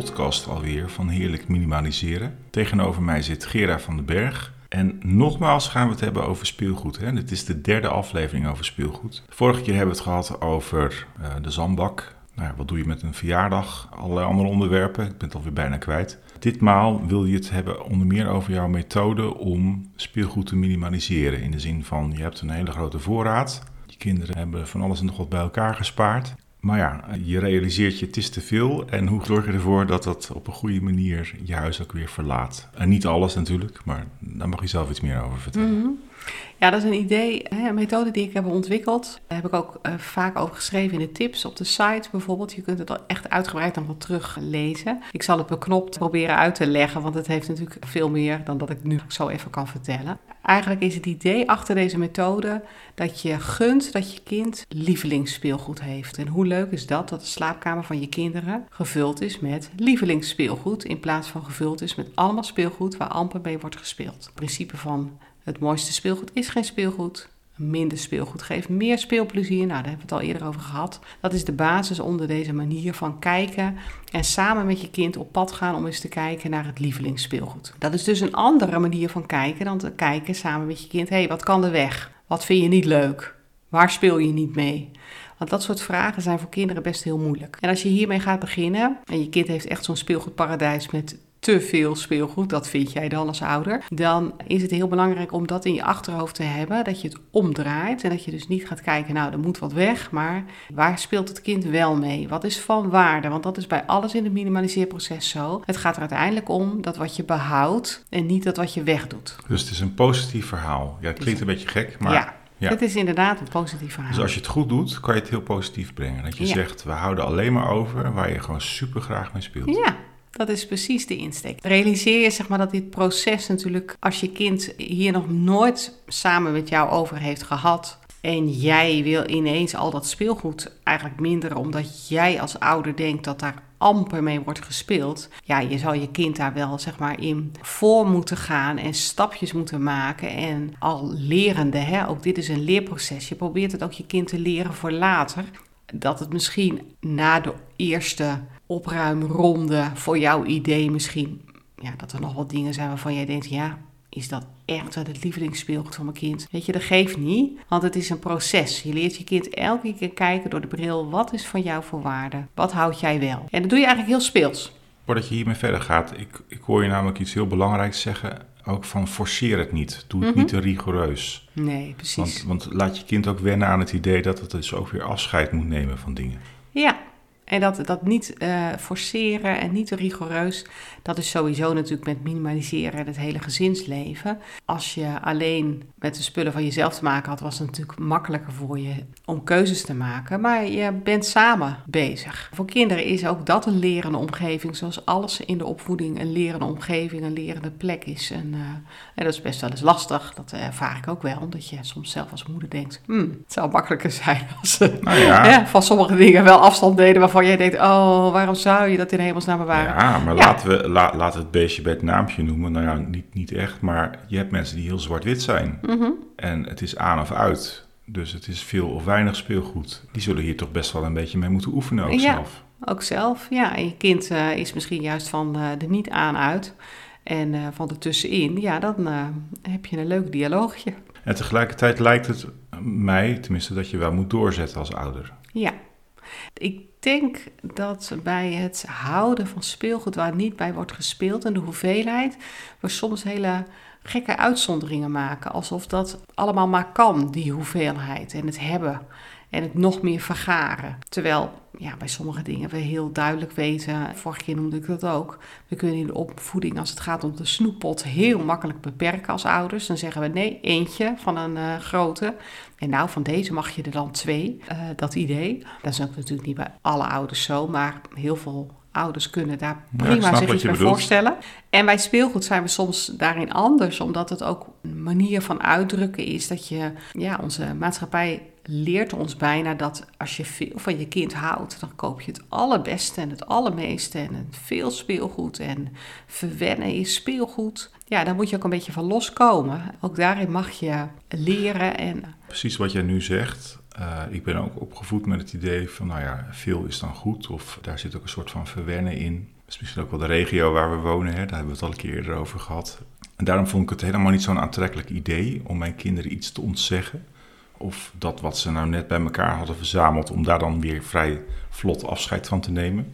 podcast alweer van Heerlijk Minimaliseren. Tegenover mij zit Gera van den Berg. En nogmaals gaan we het hebben over speelgoed. Hè? Dit is de derde aflevering over speelgoed. Vorige keer hebben we het gehad over uh, de zandbak. Nou, wat doe je met een verjaardag? Allerlei andere onderwerpen. Ik ben het alweer bijna kwijt. Ditmaal wil je het hebben onder meer over jouw methode om speelgoed te minimaliseren. In de zin van, je hebt een hele grote voorraad. Je kinderen hebben van alles en nog wat bij elkaar gespaard. Maar ja, je realiseert je, het is te veel. En hoe zorg je ervoor dat dat op een goede manier je huis ook weer verlaat? En niet alles natuurlijk, maar daar mag je zelf iets meer over vertellen. Mhm. Ja, dat is een idee, een methode die ik heb ontwikkeld. Daar heb ik ook uh, vaak over geschreven in de tips op de site bijvoorbeeld. Je kunt het echt uitgebreid wel teruglezen. Ik zal het beknopt proberen uit te leggen, want het heeft natuurlijk veel meer dan dat ik nu zo even kan vertellen. Eigenlijk is het idee achter deze methode dat je gunt dat je kind lievelingsspeelgoed heeft. En hoe leuk is dat dat de slaapkamer van je kinderen gevuld is met lievelingsspeelgoed in plaats van gevuld is met allemaal speelgoed waar amper mee wordt gespeeld. Het principe van het mooiste speelgoed is geen speelgoed. Minder speelgoed geeft meer speelplezier. Nou, daar hebben we het al eerder over gehad. Dat is de basis onder deze manier van kijken en samen met je kind op pad gaan om eens te kijken naar het lievelingsspeelgoed. Dat is dus een andere manier van kijken dan te kijken samen met je kind. Hé, hey, wat kan er weg? Wat vind je niet leuk? Waar speel je niet mee? Want dat soort vragen zijn voor kinderen best heel moeilijk. En als je hiermee gaat beginnen en je kind heeft echt zo'n speelgoedparadijs met te veel speelgoed, dat vind jij dan als ouder, dan is het heel belangrijk om dat in je achterhoofd te hebben, dat je het omdraait en dat je dus niet gaat kijken, nou, er moet wat weg, maar waar speelt het kind wel mee? Wat is van waarde? Want dat is bij alles in het minimaliseerproces zo. Het gaat er uiteindelijk om dat wat je behoudt en niet dat wat je wegdoet. Dus het is een positief verhaal. Ja, het klinkt een beetje gek, maar... Ja. Ja. Het is inderdaad een positief verhaal. Dus als je het goed doet, kan je het heel positief brengen. Dat je zegt, we houden alleen maar over waar je gewoon super graag mee speelt. Ja, dat is precies de insteek. Realiseer je zeg maar dat dit proces natuurlijk, als je kind hier nog nooit samen met jou over heeft gehad. En jij wil ineens al dat speelgoed eigenlijk minderen, omdat jij als ouder denkt dat daar amper mee wordt gespeeld. Ja, je zal je kind daar wel zeg maar in voor moeten gaan en stapjes moeten maken. En al lerende, hè, ook dit is een leerproces. Je probeert het ook je kind te leren voor later. Dat het misschien na de eerste opruimronde voor jouw idee misschien. Ja, dat er nog wat dingen zijn waarvan jij denkt, ja, is dat echt het lievelingsspeelgoed van mijn kind? Weet je, dat geeft niet, want het is een proces. Je leert je kind elke keer kijken door de bril, wat is van jou voor waarde? Wat houd jij wel? En dat doe je eigenlijk heel speels. Voordat je hiermee verder gaat, ik, ik hoor je namelijk iets heel belangrijks zeggen. Ook van forceer het niet. Doe het niet te rigoureus. Nee, precies. Want, want laat je kind ook wennen aan het idee dat het dus ook weer afscheid moet nemen van dingen. Ja, en dat, dat niet uh, forceren en niet te rigoureus, dat is sowieso natuurlijk met minimaliseren het hele gezinsleven. Als je alleen met de spullen van jezelf te maken had, was het natuurlijk makkelijker voor je om keuzes te maken. Maar je bent samen bezig. Voor kinderen is ook dat een lerende omgeving, zoals alles in de opvoeding een lerende omgeving, een lerende plek is. En, uh, en dat is best wel eens lastig, dat ervaar ik ook wel, omdat je soms zelf als moeder denkt, hmm, het zou makkelijker zijn als ze nou ja. van sommige dingen wel afstand deden waarvan jij denkt, oh, waarom zou je dat in hemelsnaam bewaren? Ja, maar Laten, we, la, laten het beestje bij het naampje noemen. Nou ja, niet, niet echt, maar je hebt mensen die heel zwart-wit zijn. Mhm. En het is aan of uit. Dus het is veel of weinig speelgoed. Die zullen hier toch best wel een beetje mee moeten oefenen ook ja, zelf. ook zelf. Ja, en je kind uh, is misschien juist van uh, de niet aan uit en uh, van de tussenin. Ja, dan heb je een leuk dialoogje. En tegelijkertijd lijkt het mij, tenminste, dat je wel moet doorzetten als ouder. Ja, ik denk dat bij het houden van speelgoed waar niet bij wordt gespeeld en de hoeveelheid, we soms hele gekke uitzonderingen maken. Alsof dat allemaal maar kan, die hoeveelheid en het hebben en het nog meer vergaren. Terwijl ja, bij sommige dingen we heel duidelijk weten, vorige keer noemde ik dat ook, we kunnen in de opvoeding als het gaat om de snoeppot heel makkelijk beperken als ouders. Dan zeggen we nee, eentje van een uh, grote. En nou, van deze mag je er dan twee. Uh, dat idee. Dat is ook natuurlijk niet bij alle ouders zo, maar heel veel ouders kunnen daar prima ja, zich iets bij voorstellen. En bij speelgoed zijn we soms daarin anders, omdat het ook een manier van uitdrukken is dat je, ja, onze maatschappij leert ons bijna dat als je veel van je kind houdt, dan koop je het allerbeste en het allermeeste en veel speelgoed en verwennen is speelgoed. Ja, daar moet je ook een beetje van loskomen. Ook daarin mag je leren en... Precies wat jij nu zegt, Uh, ik ben ook opgevoed met het idee van, nou ja, veel is dan goed. Of daar zit ook een soort van verwennen in. Dat is misschien ook wel de regio waar we wonen, hè? daar hebben we het al een keer eerder over gehad. En daarom vond ik het helemaal niet zo'n aantrekkelijk idee om mijn kinderen iets te ontzeggen. Of dat wat ze nou net bij elkaar hadden verzameld, om daar dan weer vrij vlot afscheid van te nemen.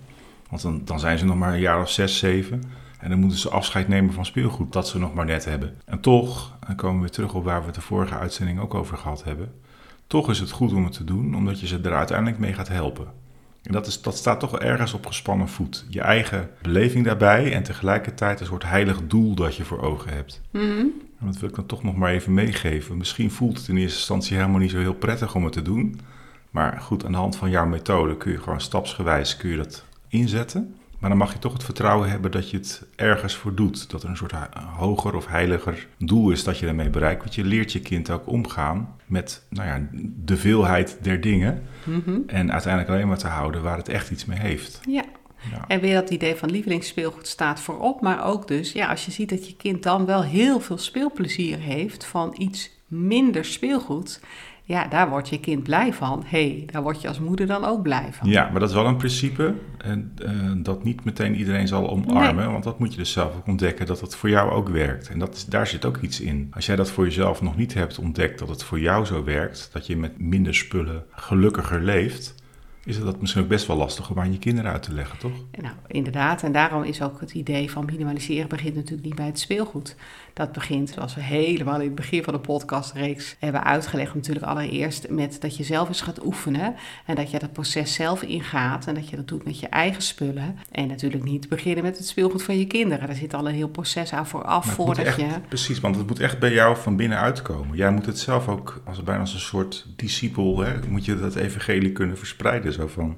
Want dan, dan zijn ze nog maar een jaar of zes, zeven. En dan moeten ze afscheid nemen van speelgoed dat ze nog maar net hebben. En toch, dan komen we terug op waar we het de vorige uitzending ook over gehad hebben. Toch is het goed om het te doen, omdat je ze er uiteindelijk mee gaat helpen. En dat, is, dat staat toch ergens op gespannen voet. Je eigen beleving daarbij en tegelijkertijd een soort heilig doel dat je voor ogen hebt. Mm En dat wil ik dan toch nog maar even meegeven. Misschien voelt het in eerste instantie helemaal niet zo heel prettig om het te doen. Maar goed, aan de hand van jouw methode kun je gewoon stapsgewijs kun je dat inzetten. Maar dan mag je toch het vertrouwen hebben dat je het ergens voor doet. Dat er een soort hoger of heiliger doel is dat je ermee bereikt. Want je leert je kind ook omgaan met nou ja, de veelheid der dingen. Mhm. En uiteindelijk alleen maar te houden waar het echt iets mee heeft. Ja. Ja. En weer dat idee van lievelingsspeelgoed staat voorop. Maar ook dus, ja, als je ziet dat je kind dan wel heel veel speelplezier heeft van iets minder speelgoed. Ja, daar wordt je kind blij van. Hé, hey, daar word je als moeder dan ook blij van. Ja, maar dat is wel een principe en, eh, dat niet meteen iedereen zal omarmen. Nee. Want dat moet je dus zelf ook ontdekken dat het voor jou ook werkt. En dat is, daar zit ook iets in. Als jij dat voor jezelf nog niet hebt ontdekt dat het voor jou zo werkt, dat je met minder spullen gelukkiger leeft, is dat misschien ook best wel lastig om aan je kinderen uit te leggen, toch? Nou, inderdaad. En daarom is ook het idee van minimaliseren begint natuurlijk niet bij het speelgoed. Dat begint, zoals we helemaal in het begin van de podcastreeks hebben uitgelegd, natuurlijk allereerst met dat je zelf eens gaat oefenen. En dat je dat proces zelf ingaat en dat je dat doet met je eigen spullen. En natuurlijk niet beginnen met het speelgoed van je kinderen. Daar zit al een heel proces aan vooraf voordat echt, je... Precies, want het moet echt bij jou van binnen uitkomen. Jij moet het zelf ook, als bijna als een soort discipel, hè, moet je dat evangelie kunnen verspreiden. Zo van,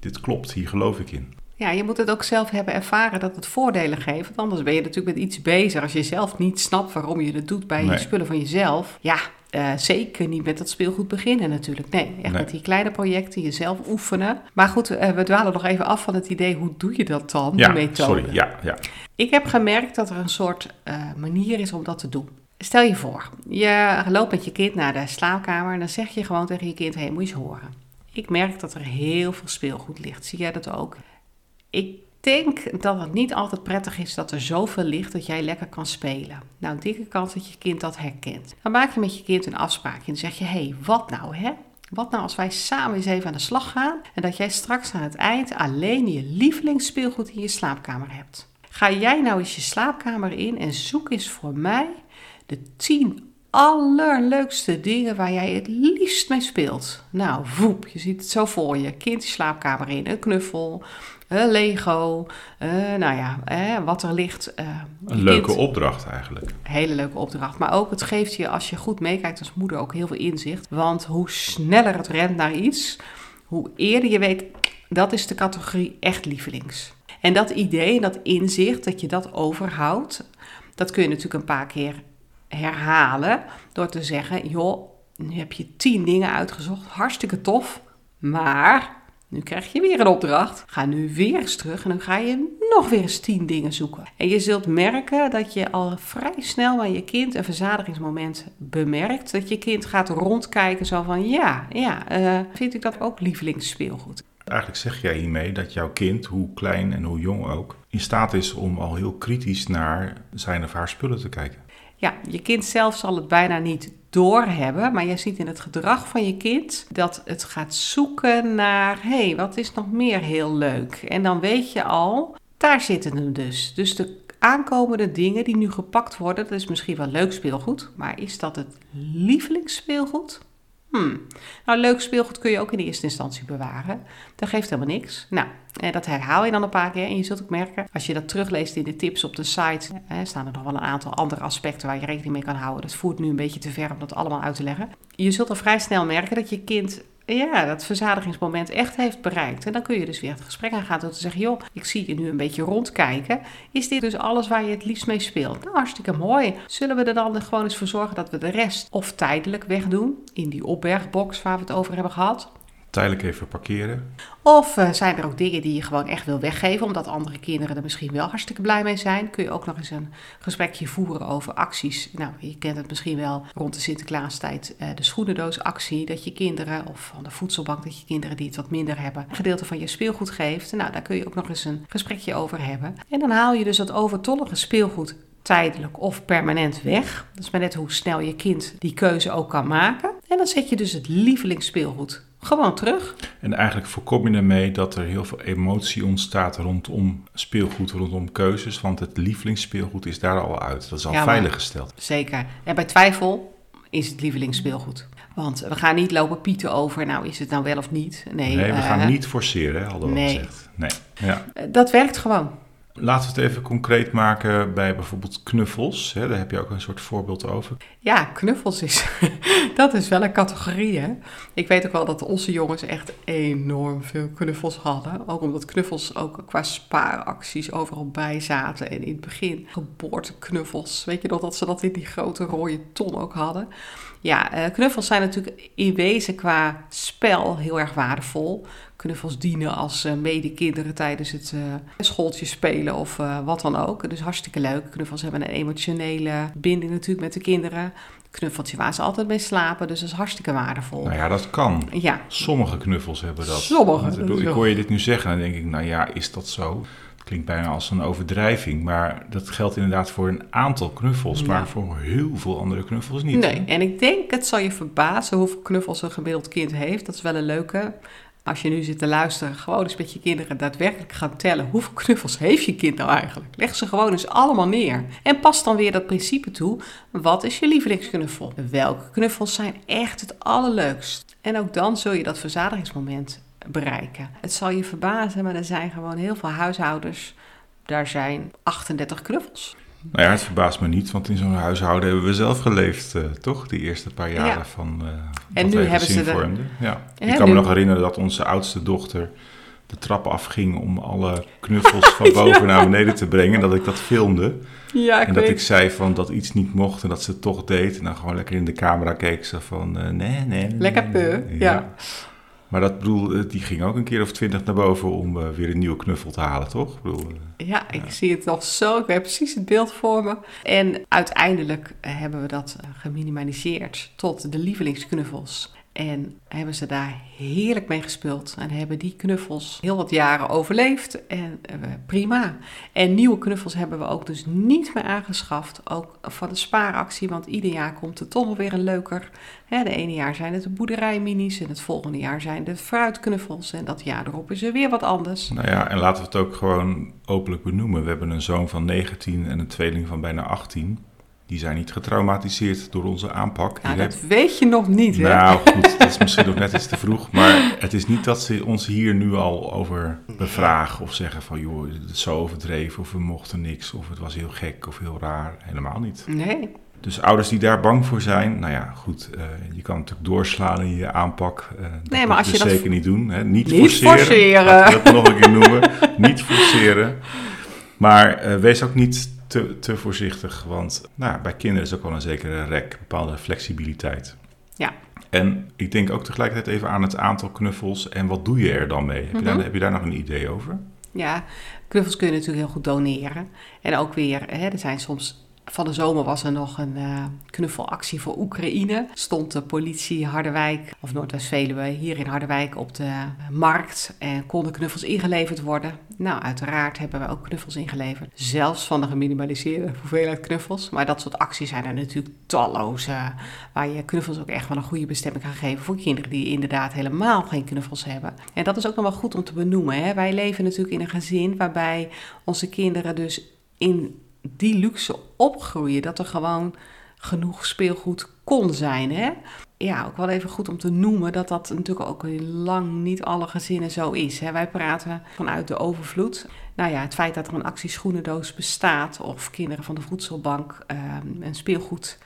dit klopt, hier geloof ik in. Ja, je moet het ook zelf hebben ervaren dat het voordelen geeft. Want anders ben je natuurlijk met iets bezig. Als je zelf niet snapt waarom je het doet bij Nee. je spullen van jezelf. Ja, eh, zeker niet met dat speelgoed beginnen natuurlijk. Nee, echt Nee. met die kleine projecten jezelf oefenen. Maar goed, eh, we dwalen nog even af van het idee, hoe doe je dat dan, Ja, die methode? sorry, ja, ja. Ik heb gemerkt dat er een soort eh, manier is om dat te doen. Stel je voor, je loopt met je kind naar de slaapkamer en dan zeg je gewoon tegen je kind: hé, hey, moet je eens horen. Ik merk dat er heel veel speelgoed ligt. Zie jij dat ook? Ik denk dat het niet altijd prettig is dat er zoveel ligt dat jij lekker kan spelen. Nou, dikke kans dat je kind dat herkent. Dan maak je met je kind een afspraakje en zeg je: hé, hey, wat nou hè? Wat nou als wij samen eens even aan de slag gaan en dat jij straks aan het eind alleen je lievelingsspeelgoed in je slaapkamer hebt? Ga jij nou eens je slaapkamer in en zoek eens voor mij de 10 allerleukste dingen waar jij het liefst mee speelt. Nou, voep, je ziet het zo voor je. Kind die slaapkamer in, een knuffel, een Lego, eh, nou ja, eh, wat er ligt. eh, Een leuke kind- opdracht eigenlijk. hele leuke opdracht. Maar ook het geeft je, als je goed meekijkt als moeder, ook heel veel inzicht. Want hoe sneller het rent naar iets, hoe eerder je weet, dat is de categorie echt lievelings. En dat idee, dat inzicht, dat je dat overhoudt, dat kun je natuurlijk een paar keer herhalen door te zeggen, joh, nu heb je tien dingen uitgezocht, hartstikke tof, maar nu krijg je weer een opdracht. Ga nu weer eens terug en dan ga je nog weer eens tien dingen zoeken. En je zult merken dat je al vrij snel bij je kind een verzadigingsmoment bemerkt. Dat je kind gaat rondkijken zo van ja, ja, eh, vind ik dat ook lievelingsspeelgoed. Eigenlijk zeg jij hiermee dat jouw kind, hoe klein en hoe jong ook, in staat is om al heel kritisch naar zijn of haar spullen te kijken. Ja, je kind zelf zal het bijna niet doorhebben, maar je ziet in het gedrag van je kind dat het gaat zoeken naar, hé, hey, wat is nog meer heel leuk? En dan weet je al, daar zitten hem dus. Dus de aankomende dingen die nu gepakt worden, dat is misschien wel leuk speelgoed, maar is dat het lievelingsspeelgoed? Hmm. Nou, leuk speelgoed kun je ook in de eerste instantie bewaren. Dat geeft helemaal niks. Nou, en dat herhaal je dan een paar keer. En je zult ook merken, als je dat terugleest in de tips op de site, hè, staan er nog wel een aantal andere aspecten waar je rekening mee kan houden. Dat voert nu een beetje te ver om dat allemaal uit te leggen. Je zult al vrij snel merken dat je kind ja, dat verzadigingsmoment echt heeft bereikt. En dan kun je dus weer het gesprek aangaan door te zeggen: joh, ik zie je nu een beetje rondkijken. Is dit dus alles waar je het liefst mee speelt? Nou, hartstikke mooi. Zullen we er dan gewoon eens voor zorgen dat we de rest of tijdelijk wegdoen in die opbergbox waar we het over hebben gehad? Tijdelijk even parkeren. Of uh, zijn er ook dingen die je gewoon echt wil weggeven, omdat andere kinderen er misschien wel hartstikke blij mee zijn? Kun je ook nog eens een gesprekje voeren over acties. Nou, je kent het misschien wel rond de Sinterklaastijd, uh, de schoenendoosactie, dat je kinderen, of van de voedselbank, dat je kinderen die het wat minder hebben, een gedeelte van je speelgoed geeft. Nou, daar kun je ook nog eens een gesprekje over hebben. En dan haal je dus dat overtollige speelgoed tijdelijk of permanent weg. Dat is maar net hoe snel je kind die keuze ook kan maken. En dan zet je dus het lievelingsspeelgoed gewoon terug. En eigenlijk voorkom je ermee dat er heel veel emotie ontstaat rondom speelgoed, rondom keuzes. Want het lievelingsspeelgoed is daar al uit. Dat is al ja, veiliggesteld. Zeker. En bij twijfel is het lievelingsspeelgoed. Want we gaan niet lopen pieten over, nou is het nou wel of niet. Nee, nee we gaan uh, niet forceren, hadden we nee. gezegd. Nee. Ja. Dat werkt gewoon. Laten we het even concreet maken bij bijvoorbeeld knuffels. Hè? Daar heb je ook een soort voorbeeld over. Ja, knuffels is, dat is wel een categorie. Hè? Ik weet ook wel dat onze jongens echt enorm veel knuffels hadden. Ook omdat knuffels ook qua spaaracties overal bij zaten. En in het begin geboorteknuffels. Weet je nog dat ze dat in die grote rode ton ook hadden? Ja, uh, knuffels zijn natuurlijk in wezen qua spel heel erg waardevol. Knuffels dienen als uh, medekinderen tijdens het uh, schooltje spelen of wat dan ook. Dus hartstikke leuk. Knuffels hebben een emotionele binding natuurlijk met de kinderen. Knuffeltje waar ze altijd mee slapen, dus dat is hartstikke waardevol. Nou ja, dat kan. Ja. Sommige knuffels hebben dat. Sommige. Ik, ik hoor je dit nu zeggen en dan denk ik, nou ja, is dat zo? klinkt bijna als een overdrijving, maar dat geldt inderdaad voor een aantal knuffels, maar voor heel veel andere knuffels niet. Nee, en ik denk, het zal je verbazen hoeveel knuffels een gemiddeld kind heeft. Dat is wel een leuke. Als je nu zit te luisteren, gewoon eens met je kinderen daadwerkelijk gaan tellen. Hoeveel knuffels heeft je kind nou eigenlijk? Leg ze gewoon eens allemaal neer. En pas dan weer dat principe toe. Wat is je lievelingsknuffel? Welke knuffels zijn echt het allerleukst? En ook dan zul je dat verzadigingsmoment bereiken. Het zal je verbazen, maar er zijn gewoon heel veel huishoudens. Daar zijn 38 knuffels. Nou ja, het verbaast me niet, want in zo'n huishouden hebben we zelf geleefd, uh, toch? Die eerste paar jaren van. Uh, en nu hebben ze de... Ja. Ik kan me nog herinneren dat onze oudste dochter de trap afging om alle knuffels van boven naar beneden te brengen. Dat ik dat filmde. Ja, ik en dat ik zei van dat iets niet mocht en dat ze het toch deed. En dan gewoon lekker in de camera keek ze van uh, nee, nee. Lekker peu, ja. Maar dat bedoel, eh, die ging ook een keer of twintig naar boven om uh, weer een nieuwe knuffel te halen, toch? Ik bedoel, uh, ja, ik zie het nog zo. Ik heb precies het beeld voor me. En uiteindelijk hebben we dat geminimaliseerd tot de lievelingsknuffels. En hebben ze daar heerlijk mee gespeeld. En hebben die knuffels heel wat jaren overleefd. En uh, prima. En nieuwe knuffels hebben we ook dus niet meer aangeschaft. Ook van de spaaractie. Want ieder jaar komt er toch nog weer een leuker. De ene jaar zijn het de boerderijminis. En het volgende jaar zijn de fruitknuffels. En dat jaar erop is er weer wat anders. Nou ja, en laten we het ook gewoon openlijk benoemen. We hebben een zoon van 19 en een tweeling van bijna 18 die zijn niet getraumatiseerd door onze aanpak. Nou, dat weet je nog niet, hè? Nou goed, dat is misschien nog net iets te vroeg. Maar het is niet dat ze ons hier nu al over bevragen of zeggen van... joh, het is zo overdreven of we mochten niks of het was heel gek of heel raar. Helemaal niet. Nee. Dus ouders die daar bang voor zijn, nou ja, goed, uh, je kan natuurlijk doorslaan in je aanpak. Uh, nee, maar als je dus dat zeker niet doen. Hè? Niet, niet forceren. forceren. dat nog een keer noemen. niet forceren. Maar uh, wees ook niet te, te voorzichtig, want nou, bij kinderen is ook wel een zekere rek, bepaalde flexibiliteit. Ja. En ik denk ook tegelijkertijd even aan het aantal knuffels en wat doe je er dan mee? Heb, je, daar, mhm. heb je daar nog een idee over? Ja, knuffels kun je natuurlijk heel goed doneren. En ook weer, hè, er zijn soms van de zomer was er nog een uh, knuffelactie voor Oekraïne. Stond de politie Harderwijk, of Noordwest-Veluwe, hier in Harderwijk op de markt. En konden knuffels ingeleverd worden. Nou, uiteraard hebben we ook knuffels ingeleverd. Zelfs van de geminimaliseerde hoeveelheid knuffels. Maar dat soort acties zijn er natuurlijk talloze. Waar je knuffels ook echt wel een goede bestemming kan geven voor kinderen die inderdaad helemaal geen knuffels hebben. En dat is ook nog wel goed om te benoemen. Hè? Wij leven natuurlijk in een gezin waarbij onze kinderen dus in die luxe opgroeien. Dat er gewoon genoeg speelgoed kon zijn. Hè? Ja, ook wel even goed om te noemen dat dat natuurlijk ook lang niet alle gezinnen zo is. Hè? Wij praten vanuit de overvloed. Nou ja, het feit dat er een actie schoenendoos bestaat of kinderen van de voedselbank uh, een speelgoed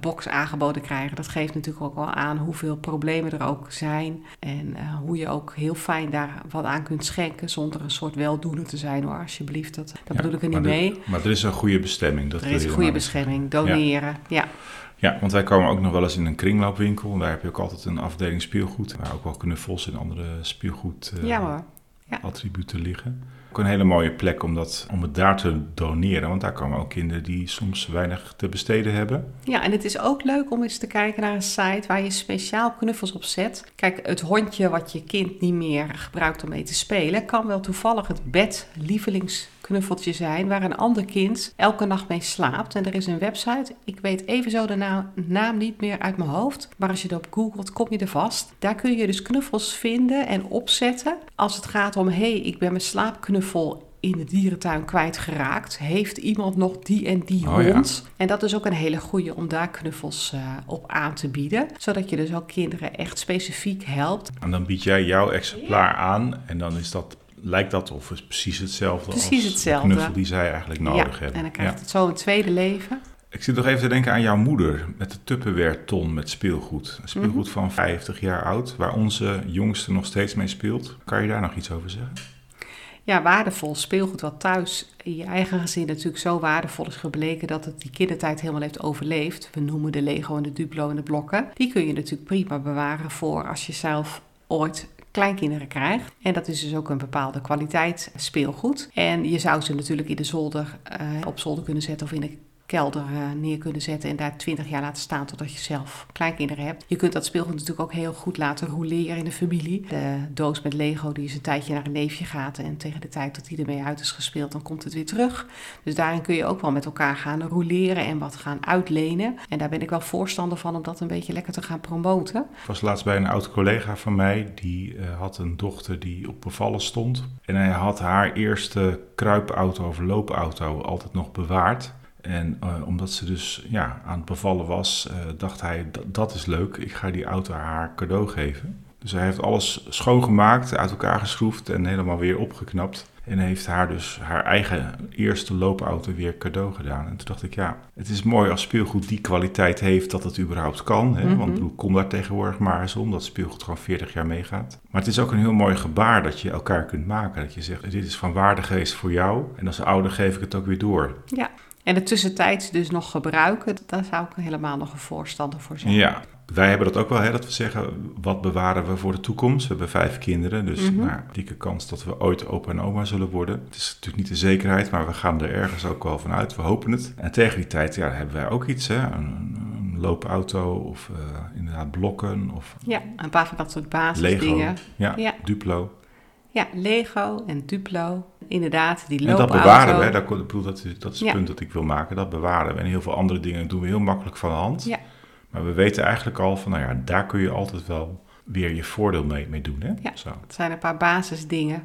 box aangeboden krijgen. Dat geeft natuurlijk ook wel aan hoeveel problemen er ook zijn. En uh, hoe je ook heel fijn daar wat aan kunt schenken zonder een soort weldoener te zijn hoor, alsjeblieft. Dat, dat bedoel ik er niet mee. maar er is een goede bestemming. Dat er is een goede bestemming, doneren, ja. Ja, want wij komen ook nog wel eens in een kringloopwinkel. En daar heb je ook altijd een afdeling speelgoed. Waar ook wel knuffels en andere speelgoed uh. Ja. attributen liggen. Ook een hele mooie plek om, dat, om het daar te doneren. Want daar komen ook kinderen die soms weinig te besteden hebben. Ja, en het is ook leuk om eens te kijken naar een site waar je speciaal knuffels op zet. Kijk, het hondje wat je kind niet meer gebruikt om mee te spelen, kan wel toevallig het bed lievelingsknuffeltje zijn waar een ander kind elke nacht mee slaapt. En er is een website, ik weet even zo de naam, niet meer uit mijn hoofd, maar als je erop googelt kom je er vast. Daar kun je dus knuffels vinden en opzetten als het gaat om, hé, hey, ik ben mijn slaapknuffel in de dierentuin kwijtgeraakt. Heeft iemand nog die en die Oh ja. hond? En dat is ook een hele goede om daar knuffels eh, op aan te bieden. Zodat je dus ook kinderen echt specifiek helpt. En dan bied jij jouw exemplaar aan. En dan is dat, lijkt dat of is precies hetzelfde Precies als hetzelfde. de knuffel die zij eigenlijk nodig ja, hebben. en dan krijgt Ja. het zo een tweede leven. Ik zit nog even te denken aan jouw moeder met de Tupperware ton met speelgoed. Een speelgoed Mhm. van 50 jaar oud, waar onze jongste nog steeds mee speelt. Kan je daar nog iets over zeggen? Ja, waardevol speelgoed wat thuis in je eigen gezin natuurlijk zo waardevol is gebleken dat het die kindertijd helemaal heeft overleefd. We noemen de Lego en de Duplo en de blokken. Die kun je natuurlijk prima bewaren voor als je zelf ooit kleinkinderen krijgt. En dat is dus ook een bepaalde kwaliteit speelgoed. En je zou ze natuurlijk in de zolder, eh, op zolder kunnen zetten of in de kelder eh, neer kunnen zetten en daar 20 jaar laten staan totdat je zelf kleinkinderen hebt. Je kunt dat speelgoed natuurlijk ook heel goed laten roleren in de familie. De doos met Lego die is een tijdje naar een neefje gaat en tegen de tijd dat die ermee uit is gespeeld, dan komt het weer terug. Dus daarin kun je ook wel met elkaar gaan roleren en wat gaan uitlenen. En daar ben ik wel voorstander van om dat een beetje lekker te gaan promoten. Ik was laatst bij een oud collega van mij, die eh, had een dochter die op bevallen stond. En hij had haar eerste kruipauto of loopauto altijd nog bewaard. En eh, omdat ze dus ja, aan het bevallen was, eh, dacht hij, "Dat- is leuk, ik ga die auto haar cadeau geven. Dus hij heeft alles schoongemaakt, uit elkaar geschroefd en helemaal weer opgeknapt. En heeft haar dus haar eigen eerste loopauto weer cadeau gedaan. En toen dacht ik, ja, het is mooi als speelgoed die kwaliteit heeft dat het überhaupt kan. Hè? Mhm. Want ik bedoel, kom daar tegenwoordig maar eens om dat speelgoed gewoon 40 jaar meegaat. Maar het is ook een heel mooi gebaar dat je elkaar kunt maken. Dat je zegt, dit is van waarde geweest voor jou. En als ouder geef ik het ook weer door. Ja. En de tussentijds dus nog gebruiken, daar zou ik helemaal nog een voorstander voor zijn. Ja, wij hebben dat ook wel, hè, dat we zeggen, wat bewaren we voor de toekomst? We hebben vijf kinderen, dus nou, dikke kans dat we ooit opa en oma zullen worden. Het is natuurlijk niet de zekerheid, maar we gaan er ergens ook wel van uit. We hopen het. En tegen die tijd ja, hebben wij ook iets, hè? Een, loopauto of eh, inderdaad blokken of Ja, een paar van dat soort Lego. basisdingen. Ja, Ja. Duplo. Ja, Lego en Duplo. Inderdaad, die En loopauto. dat bewaren we? Dat, bedoel, dat, is- dat is het Ja. punt dat ik wil maken. Dat bewaren we. En heel veel andere dingen doen we heel makkelijk van de hand. Ja. Maar we weten eigenlijk al van, nou ja, daar kun je altijd wel weer je voordeel mee, mee doen. Hè? Ja. Zo. Het zijn een paar basisdingen.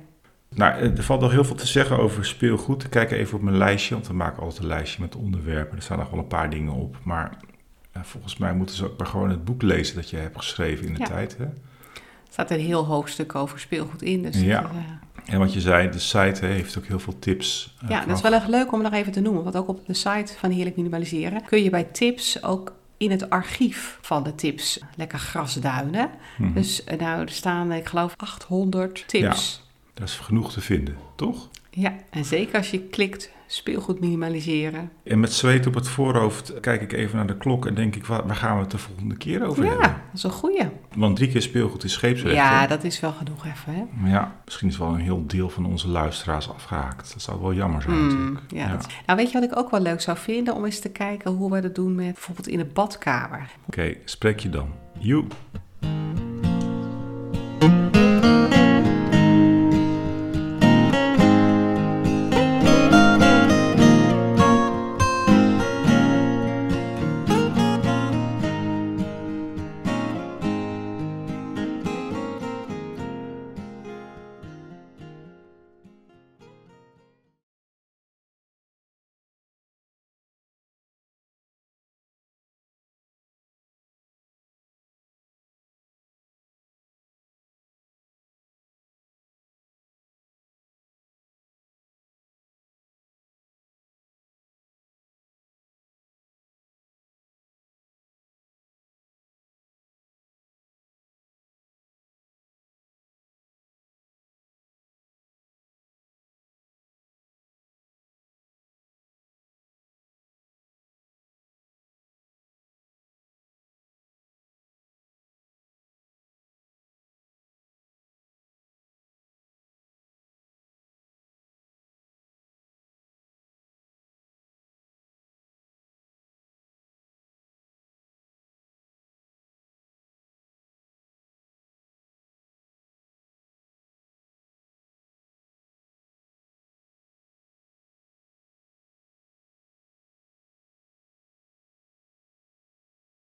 Nou, er valt nog heel veel te zeggen over speelgoed. Ik kijk even op mijn lijstje, want we maken altijd een lijstje met onderwerpen. Er staan nog wel een paar dingen op. Maar eh, volgens mij moeten ze ook maar gewoon het boek lezen dat je hebt geschreven in de Ja. tijd. Hè? Er staat een heel hoofdstuk over speelgoed in. Dus Ja. dat, eh, En wat je zei, de site heeft ook heel veel tips. eh, ja, dat is wel erg leuk om nog even te noemen. Want ook op de site van Heerlijk Minimaliseren kun je bij tips ook in het archief van de tips lekker grasduinen. Mhm. Dus eh, nou, er staan, ik geloof, 800 tips. Daar is genoeg te vinden, toch? Ja. en zeker als je klikt speelgoed minimaliseren. En met zweet op het voorhoofd kijk ik even naar de klok en denk ik, waar, waar gaan we het de volgende keer over Ja, hebben? dat is een goeie. Want drie keer speelgoed is scheepsrecht. Ja, hè? dat is wel genoeg even, hè? Maar ja, misschien is wel een heel deel van onze luisteraars afgehaakt. Dat zou wel jammer zijn Hmm, natuurlijk. ja, dat- Nou, weet je wat ik ook wel leuk zou vinden? Om eens te kijken hoe we dat doen met bijvoorbeeld in de badkamer. Oké, spreek je dan. Joe.